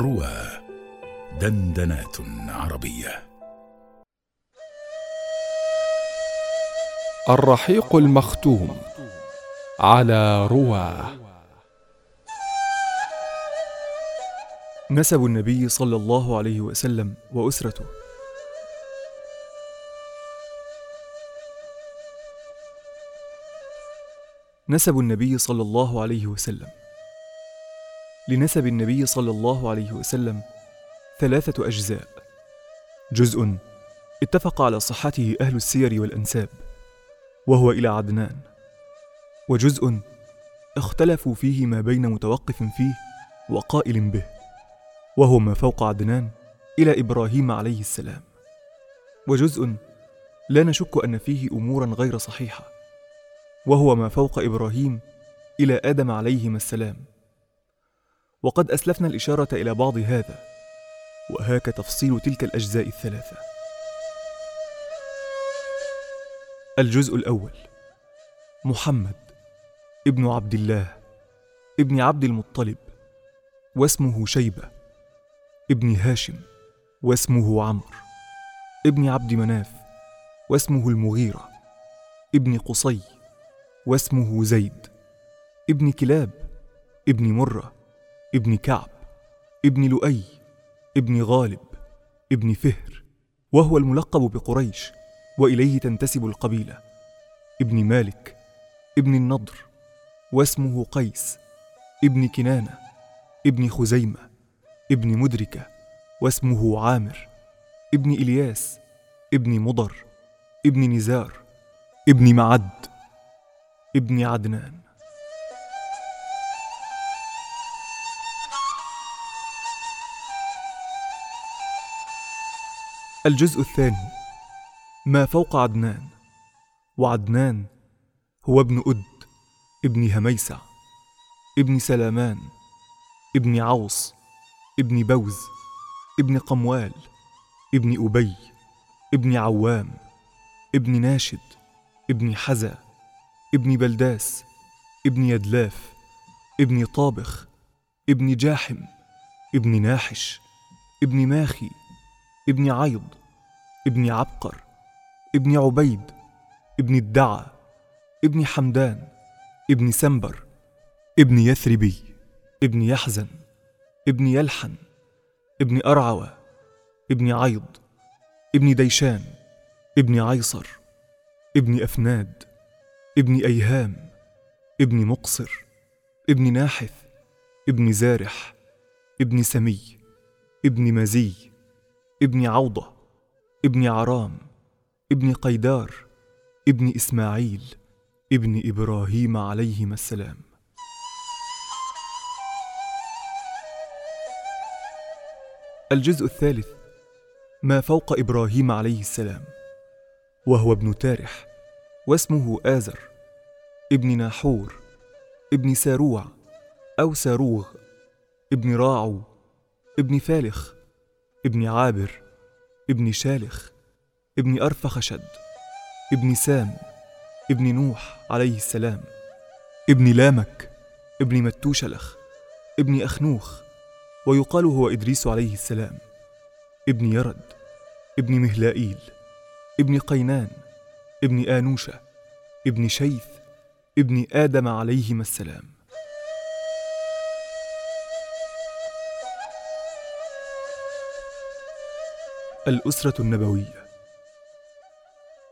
روى دندنات عربية. الرحيق المختوم على رواه نسب النبي صلى الله عليه وسلم وأسرته. نسب النبي صلى الله عليه وسلم. لنسب النبي صلى الله عليه وسلم ثلاثة أجزاء. جزء اتفق على صحته أهل السير والأنساب وهو إلى عدنان. وجزء اختلفوا فيه ما بين متوقف فيه وقائل به وهو ما فوق عدنان إلى إبراهيم عليه السلام. وجزء لا نشك أن فيه أمورا غير صحيحة وهو ما فوق إبراهيم إلى آدم عليهما السلام. وقد أسلفنا الإشارة إلى بعض هذا وهاك تفصيل تلك الأجزاء الثلاثة. الجزء الأول محمد ابن عبد الله ابن عبد المطلب واسمه شيبة ابن هاشم واسمه عمرو ابن عبد مناف واسمه المغيرة ابن قصي واسمه زيد ابن كلاب ابن مرة ابن كعب ابن لؤي ابن غالب ابن فهر وهو الملقب بقريش وإليه تنتسب القبيلة. ابن مالك ابن النضر واسمه قيس ابن كنانة ابن خزيمة ابن مدركة واسمه عامر ابن إلياس ابن مضر ابن نزار ابن معد ابن عدنان. الجزء الثاني. ما فوق عدنان. وعدنان هو ابن أد ابن هميسع ابن سلامان ابن عوص ابن بوز ابن قموال ابن أبي ابن عوام ابن ناشد ابن حزا ابن بلداس ابن يدلاف ابن طابخ ابن جاحم ابن ناحش ابن ماخي ابن عيض ابن عبقر ابن عبيد ابن الدعى ابن حمدان ابن سنبر ابن يثربي ابن يحزن ابن يلحن ابن أرعوى ابن عيض ابن ديشان ابن عيصر ابن أفناد ابن أيهام ابن مقصر ابن ناحث ابن زارح ابن سمي ابن مزي. ابن عوضة ابن عرام ابن قيدار ابن إسماعيل ابن إبراهيم عليهما السلام. الجزء الثالث ما فوق إبراهيم عليه السلام وهو ابن تارح واسمه آزر ابن ناحور ابن ساروع أو ساروغ ابن راعو ابن فالخ. ابن عابر ابن شالخ ابن أرفخشد ابن سام ابن نوح عليه السلام ابن لامك ابن متوشلخ ابن أخنوخ ويقال هو إدريس عليه السلام ابن يرد ابن مهلائيل ابن قينان ابن آنوشة ابن شيث ابن آدم عليهما السلام. الأسرة النبوية.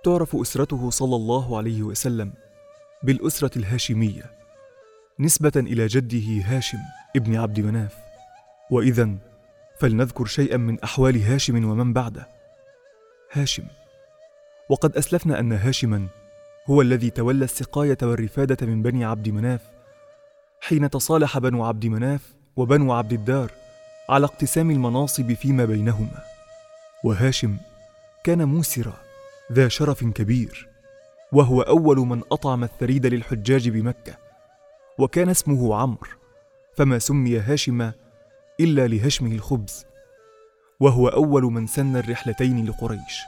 تعرف أسرته صلى الله عليه وسلم بالأسرة الهاشمية نسبة إلى جده هاشم ابن عبد مناف. وإذا فلنذكر شيئا من أحوال هاشم ومن بعده. هاشم وقد أسلفنا أن هاشما هو الذي تولى السقاية والرفادة من بني عبد مناف حين تصالح بنو عبد مناف وبنو عبد الدار على اقتسام المناصب فيما بينهما. وهاشم كان موسرا ذا شرف كبير وهو أول من أطعم الثريد للحجاج بمكة وكان اسمه عمرو فما سمي هاشم إلا لهشمه الخبز وهو أول من سن الرحلتين لقريش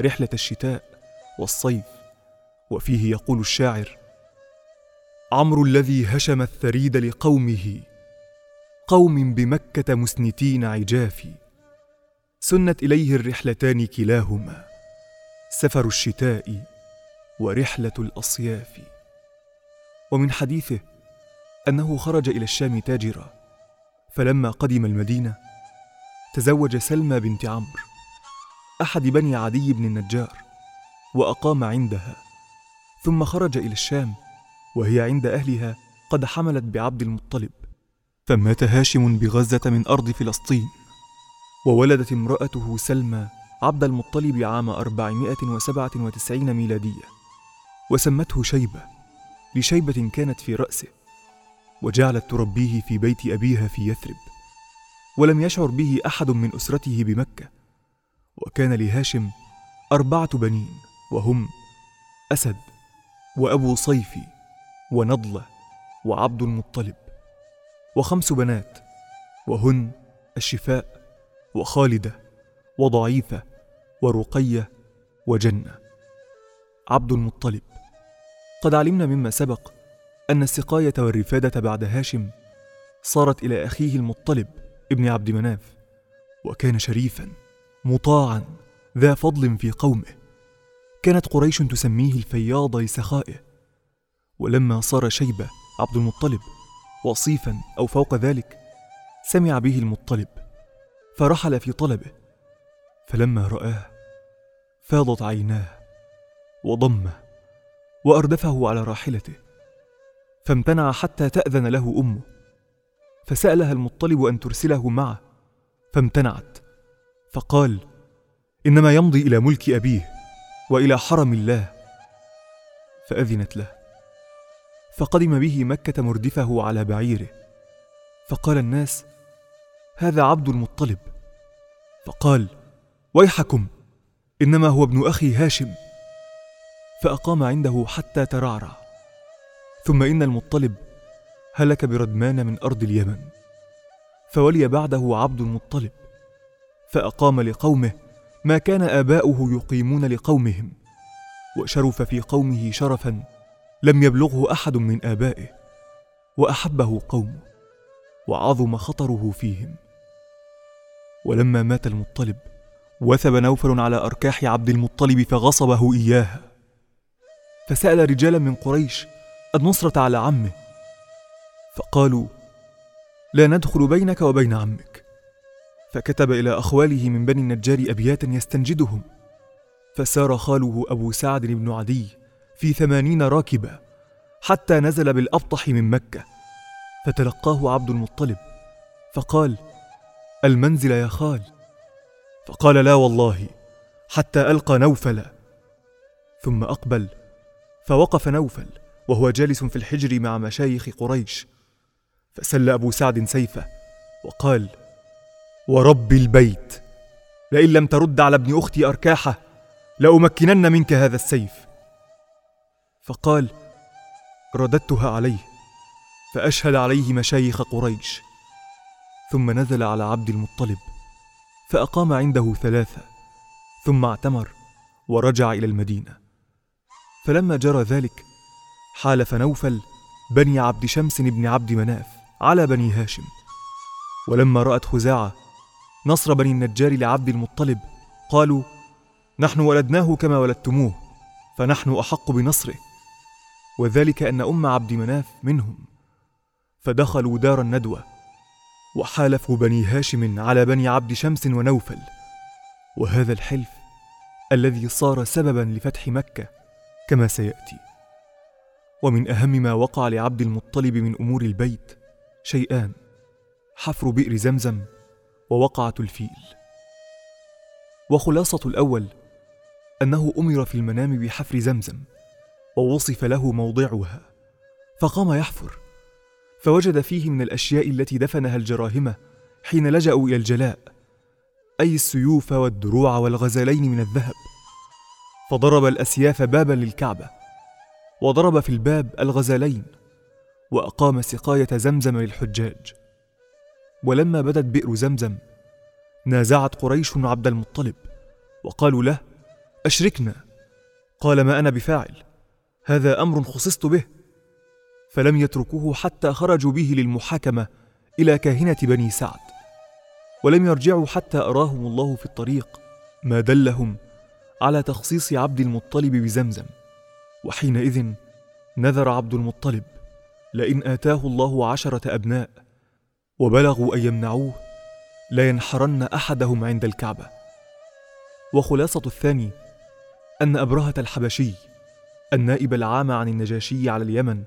رحلة الشتاء والصيف وفيه يقول الشاعر عمرو الذي هشم الثريد لقومه قوم بمكة مسنتين عجافي سنت إليه الرحلتان كلاهما سفر الشتاء ورحلة الأصياف. ومن حديثه أنه خرج إلى الشام تاجرا فلما قدم المدينة تزوج سلمى بنت عمرو أحد بني عدي بن النجار وأقام عندها. ثم خرج إلى الشام وهي عند أهلها قد حملت بعبد المطلب. فمات هاشم بغزة من أرض فلسطين. وولدت امرأته سلمى عبد المطلب عام 497 ميلادية وسمته شيبة لشيبة كانت في رأسه وجعلت تربيه في بيت أبيها في يثرب ولم يشعر به أحد من أسرته بمكة وكان لهاشم أربعة بنين وهم أسد وأبو صيفي ونضلة وعبد المطلب وخمس بنات وهن الشفاء وخالدة وضعيفة ورقية وجنة. عبد المطلب. قد علمنا مما سبق أن السقاية والرفادة بعد هاشم صارت إلى أخيه المطلب ابن عبد مناف وكان شريفا مطاعا ذا فضل في قومه. كانت قريش تسميه الفياض لسخائه. ولما صار شيبة عبد المطلب وصيفا أو فوق ذلك سمع به المطلب. فرحل في طلبه فلما رآه فاضت عيناه وضمه وأردفه على راحلته فامتنع حتى تأذن له أمه فسألها المطلب أن ترسله معه فامتنعت فقال إنما يمضي إلى ملك أبيه وإلى حرم الله. فأذنت له فقدم به مكة مردفه على بعيره فقال الناس هذا عبد المطلب. فقال ويحكم إنما هو ابن أخي هاشم. فأقام عنده حتى ترعرع. ثم إن المطلب هلك بردمان من أرض اليمن. فولي بعده عبد المطلب. فأقام لقومه ما كان آباؤه يقيمون لقومهم. وشرف في قومه شرفا لم يبلغه أحد من آبائه. وأحبه قومه. وعظم خطره فيهم. ولما مات المطلب وثب نوفل على أركاح عبد المطلب فغصبه إياها فسأل رجالا من قريش النصرة على عمه. فقالوا لا ندخل بينك وبين عمك. فكتب إلى أخواله من بني النجار أبياتا يستنجدهم. فسار خاله أبو سعد بن عدي في ثمانين راكبا حتى نزل بالأبطح من مكة. فتلقاه عبد المطلب فقال المنزل يا خال. فقال لا والله حتى ألقى نوفلا ثم أقبل فوقف نوفل وهو جالس في الحجر مع مشايخ قريش. فسل أبو سعد سيفه وقال ورب البيت لئن لم ترد على ابن أختي أركاحه لأمكنن منك هذا السيف. فقال رددتها عليه فأشهد عليه مشايخ قريش. ثم نزل على عبد المطلب فأقام عنده ثلاثة ثم اعتمر ورجع إلى المدينة. فلما جرى ذلك حالف نوفل بني عبد شمس بن عبد مناف على بني هاشم. ولما رأت خزاعة نصر بني النجار لعبد المطلب قالوا نحن ولدناه كما ولدتموه فنحن أحق بنصره. وذلك أن أم عبد مناف منهم. فدخلوا دار الندوة وحالفوا بني هاشم على بني عبد شمس ونوفل. وهذا الحلف الذي صار سببا لفتح مكة كما سيأتي. ومن أهم ما وقع لعبد المطلب من أمور البيت شيئان حفر بئر زمزم ووقعة الفيل. وخلاصة الأول أنه أمر في المنام بحفر زمزم ووصف له موضعها فقام يحفر. فوجد فيه من الأشياء التي دفنها الجراهمة حين لجأوا إلى الجلاء أي السيوف والدروع والغزلين من الذهب. فضرب الأسياف بابا للكعبة وضرب في الباب الغزلين وأقام سقاية زمزم للحجاج. ولما بدت بئر زمزم نازعت قريش عبد المطلب وقالوا له أشركنا. قال ما أنا بفاعل هذا أمر خصصت به. فلم يتركوه حتى خرجوا به للمحاكمة إلى كاهنة بني سعد. ولم يرجعوا حتى أراهم الله في الطريق ما دلهم على تخصيص عبد المطلب بزمزم. وحينئذ نذر عبد المطلب لئن آتاه الله عشرة أبناء وبلغوا أن يمنعوه لينحرن أحدهم عند الكعبة. وخلاصة الثاني أن أبرهة الحبشي النائب العام عن النجاشي على اليمن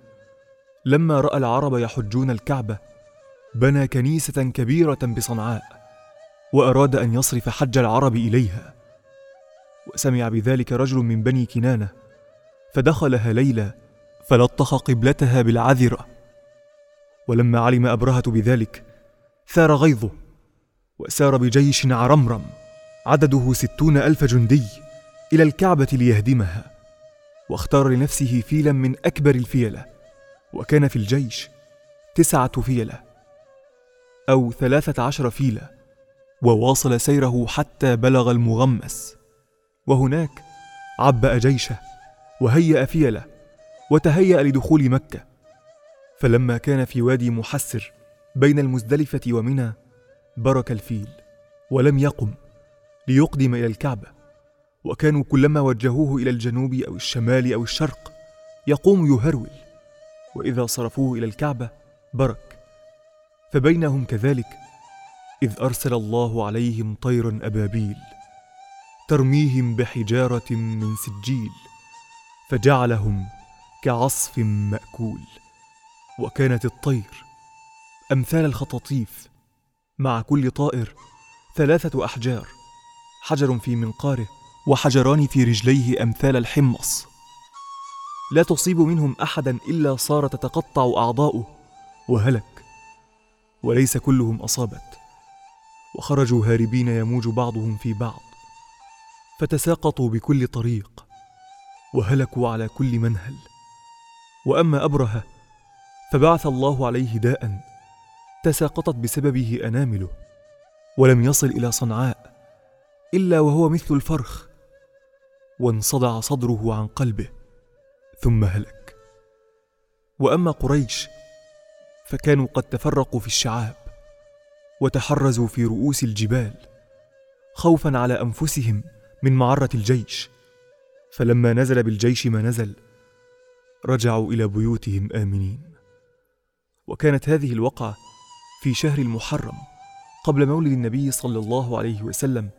لما رأى العرب يحجون الكعبة بنى كنيسة كبيرة بصنعاء وأراد أن يصرف حج العرب إليها. وسمع بذلك رجل من بني كنانة فدخلها ليلى فلطخ قبلتها بالعذرة. ولما علم أبرهة بذلك ثار غيظه وسار بجيش عرمرم عدده ستون ألف جندي إلى الكعبة ليهدمها واختار لنفسه فيلا من أكبر الفيلة. وكان في الجيش تسعة فيلة أو ثلاثة عشر فيلة وواصل سيره حتى بلغ المغمس. وهناك عبأ جيشه وهيأ فيلة وتهيأ لدخول مكة. فلما كان في وادي محسر بين المزدلفة ومنى برك الفيل ولم يقم ليقدم إلى الكعبة. وكانوا كلما وجهوه إلى الجنوب أو الشمال أو الشرق يقوم يهرول. وإذا صرفوه إلى الكعبة برك. فبينهم كذلك إذ أرسل الله عليهم طيرا أبابيل ترميهم بحجارة من سجيل فجعلهم كعصف مأكول. وكانت الطير أمثال الخطاطيف مع كل طائر ثلاثة أحجار حجر في منقاره وحجران في رجليه أمثال الحمص. لا تصيب منهم أحدا إلا صار تتقطع أعضاؤه وهلك وليس كلهم أصابت وخرجوا هاربين يموج بعضهم في بعض فتساقطوا بكل طريق وهلكوا على كل منهل. وأما أبرهة فبعث الله عليه داء تساقطت بسببه أنامله ولم يصل إلى صنعاء إلا وهو مثل الفرخ وانصدع صدره عن قلبه. ثم هلك. وأما قريش فكانوا قد تفرقوا في الشعاب وتحرزوا في رؤوس الجبال خوفا على أنفسهم من معرة الجيش. فلما نزل بالجيش ما نزل رجعوا إلى بيوتهم آمنين. وكانت هذه الوقعة في شهر المحرم قبل مولد النبي صلى الله عليه وسلم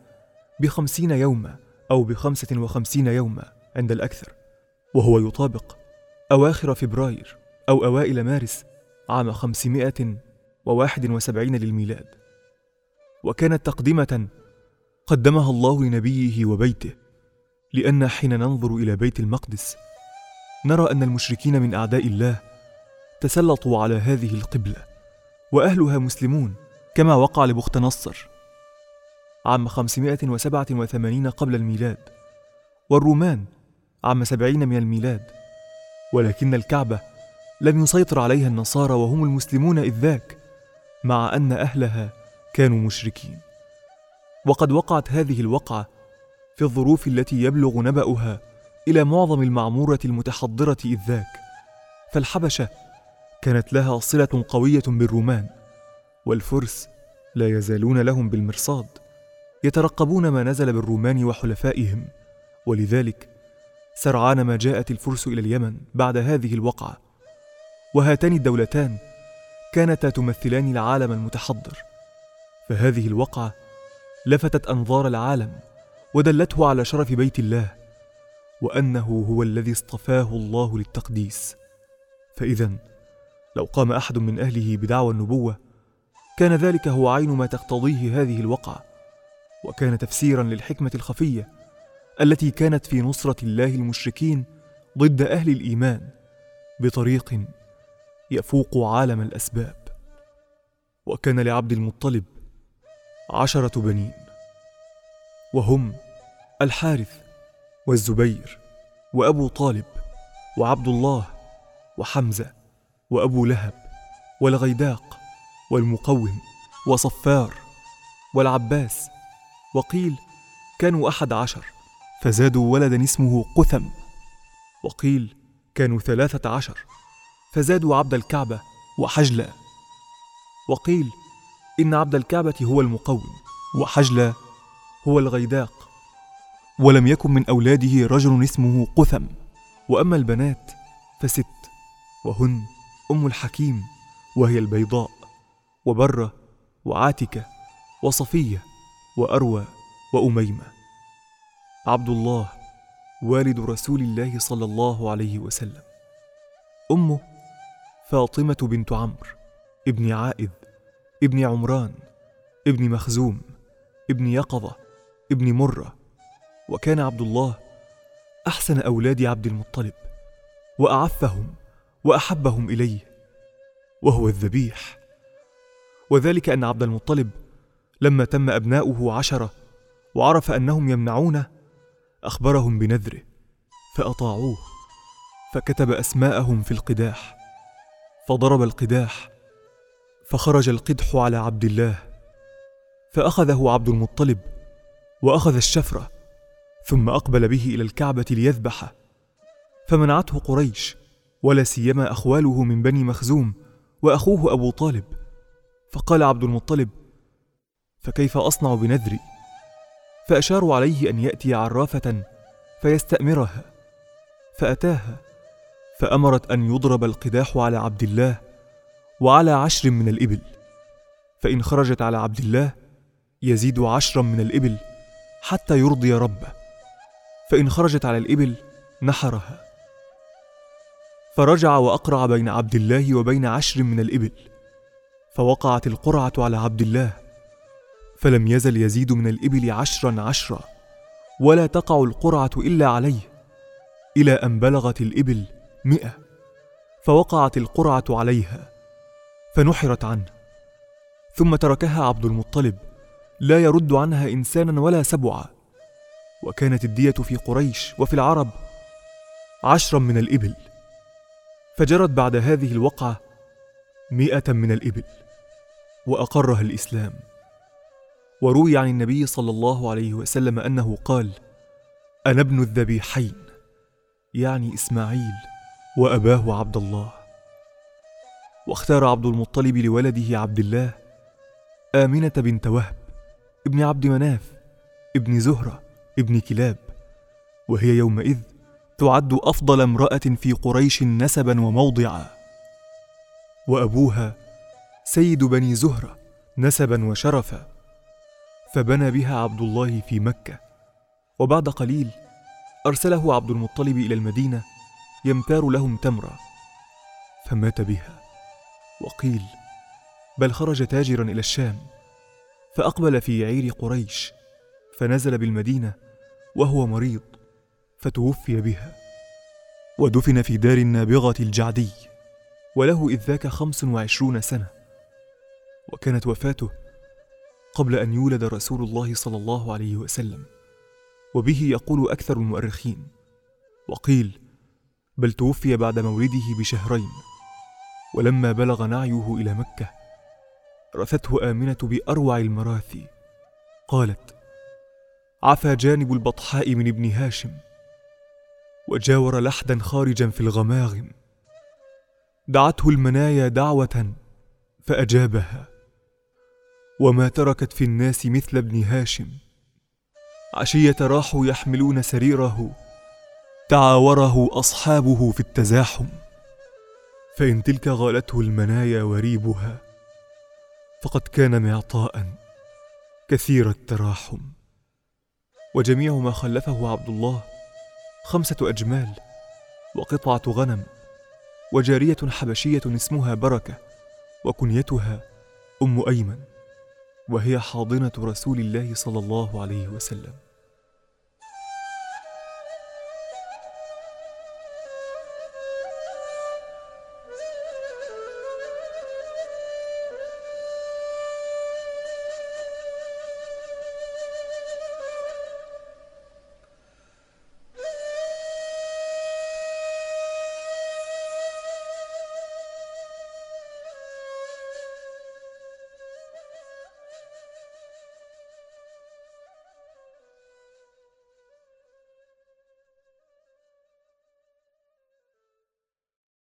بخمسين يوما أو بخمسة وخمسين يوما عند الأكثر. وهو يطابق. أواخر فبراير أو أوائل مارس عام خمسمائة وواحد وسبعين للميلاد. وكانت تقدمة قدمها الله لنبيه وبيته لأن حين ننظر إلى بيت المقدس نرى أن المشركين من أعداء الله تسلطوا على هذه القبلة وأهلها مسلمون كما وقع لبخت نصر عام 587 قبل الميلاد. والرومان عام 70 من الميلاد. ولكن الكعبة لم يسيطر عليها النصارى وهم المسلمون إذ ذاك مع أن أهلها كانوا مشركين. وقد وقعت هذه الوقعة في الظروف التي يبلغ نبأها إلى معظم المعمورة المتحضرة إذ ذاك. فالحبشة كانت لها صلة قوية بالرومان والفرس لا يزالون لهم بالمرصاد يترقبون ما نزل بالرومان وحلفائهم. ولذلك سرعان ما جاءت الفرس إلى اليمن بعد هذه الوقعة. وهاتان الدولتان كانتا تمثلان العالم المتحضر. فهذه الوقعة لفتت أنظار العالم ودلته على شرف بيت الله وأنه هو الذي اصطفاه الله للتقديس. فإذا لو قام أحد من أهله بدعوى النبوة كان ذلك هو عين ما تقتضيه هذه الوقعة وكان تفسيرا للحكمة الخفية التي كانت في نصرة الله المشركين ضد أهل الإيمان بطريق يفوق عالم الأسباب. وكان لعبد المطلب عشرة بنين وهم الحارث والزبير وأبو طالب وعبد الله وحمزة وأبو لهب والغيداق والمقوم وصفار والعباس وقيل كانوا أحد عشر. فزادوا ولدا اسمه قثم. وقيل كانوا ثلاثة عشر. فزادوا عبد الكعبة وحجلة. وقيل إن عبد الكعبة هو المقوم وحجلة هو الغيداق. ولم يكن من أولاده رجل اسمه قثم. وأما البنات فست. وهن أم الحكيم وهي البيضاء وبرة وعاتكة وصفية وأروى وأميمة. عبد الله والد رسول الله صلى الله عليه وسلم. أمه فاطمة بنت عمرو ابن عائذ ابن عمران ابن مخزوم ابن يقظة ابن مرة. وكان عبد الله أحسن أولاد عبد المطلب وأعفهم وأحبهم إليه وهو الذبيح. وذلك أن عبد المطلب لما تم أبناؤه عشرة وعرف أنهم يمنعونه أخبرهم بنذره فأطاعوه فكتب أسماءهم في القداح فضرب القداح فخرج القدح على عبد الله فأخذه عبد المطلب وأخذ الشفرة ثم أقبل به إلى الكعبة ليذبحه فمنعته قريش ولا سيما أخواله من بني مخزوم وأخوه أبو طالب فقال عبد المطلب فكيف أصنع بنذري؟ فأشاروا عليه أن يأتي عرافة فيستأمرها فأتاها فأمرت أن يضرب القداح على عبد الله وعلى عشر من الإبل. فإن خرجت على عبد الله يزيد عشرا من الإبل حتى يرضي ربه. فإن خرجت على الإبل نحرها. فرجع وأقرع بين عبد الله وبين عشر من الإبل فوقعت القرعة على عبد الله. فلم يزل يزيد من الإبل عشرا عشرا ولا تقع القرعة إلا عليه إلى أن بلغت الإبل مئة فوقعت القرعة عليها فنحرت عنه. ثم تركها عبد المطلب لا يرد عنها إنسانا ولا سبعا. وكانت الدية في قريش وفي العرب عشرا من الإبل. فجرت بعد هذه الوقعة مئة من الإبل وأقرها الإسلام. وروي عن النبي صلى الله عليه وسلم أنه قال أنا ابن الذبيحين يعني إسماعيل وأباه عبد الله. واختار عبد المطلب لولده عبد الله آمنة بنت وهب ابن عبد مناف ابن زهرة ابن كلاب. وهي يومئذ تعد أفضل امرأة في قريش نسبا وموضعا. وأبوها سيد بني زهرة نسبا وشرفا. فبنى بها عبد الله في مكة. وبعد قليل أرسله عبد المطلب إلى المدينة يمتار لهم تمرة فمات بها. وقيل بل خرج تاجرا إلى الشام فأقبل في عير قريش فنزل بالمدينة وهو مريض فتوفي بها. ودفن في دار النابغة الجعدي وله إذ ذاك خمس وعشرون سنة. وكانت وفاته قبل أن يولد رسول الله صلى الله عليه وسلم وبه يقول أكثر المؤرخين وقيل بل توفي بعد مولده بشهرين ولما بلغ نعيه إلى مكة رثته آمنة بأروع المراثي قالت عفى جانب البطحاء من ابن هاشم وجاور لحدا خارجا في الغماغم دعته المنايا دعوة فأجابها. وما تركت في الناس مثل ابن هاشم. عشية راحوا يحملون سريره تعاوره أصحابه في التزاحم. فإن تلك غالته المنايا وريبها فقد كان معطاء كثير التراحم. وجميع ما خلفه عبد الله خمسة أجمال وقطعة غنم وجارية حبشية اسمها بركة وكنيتها أم أيمن. وهي حاضنة رسول الله صلى الله عليه وسلم.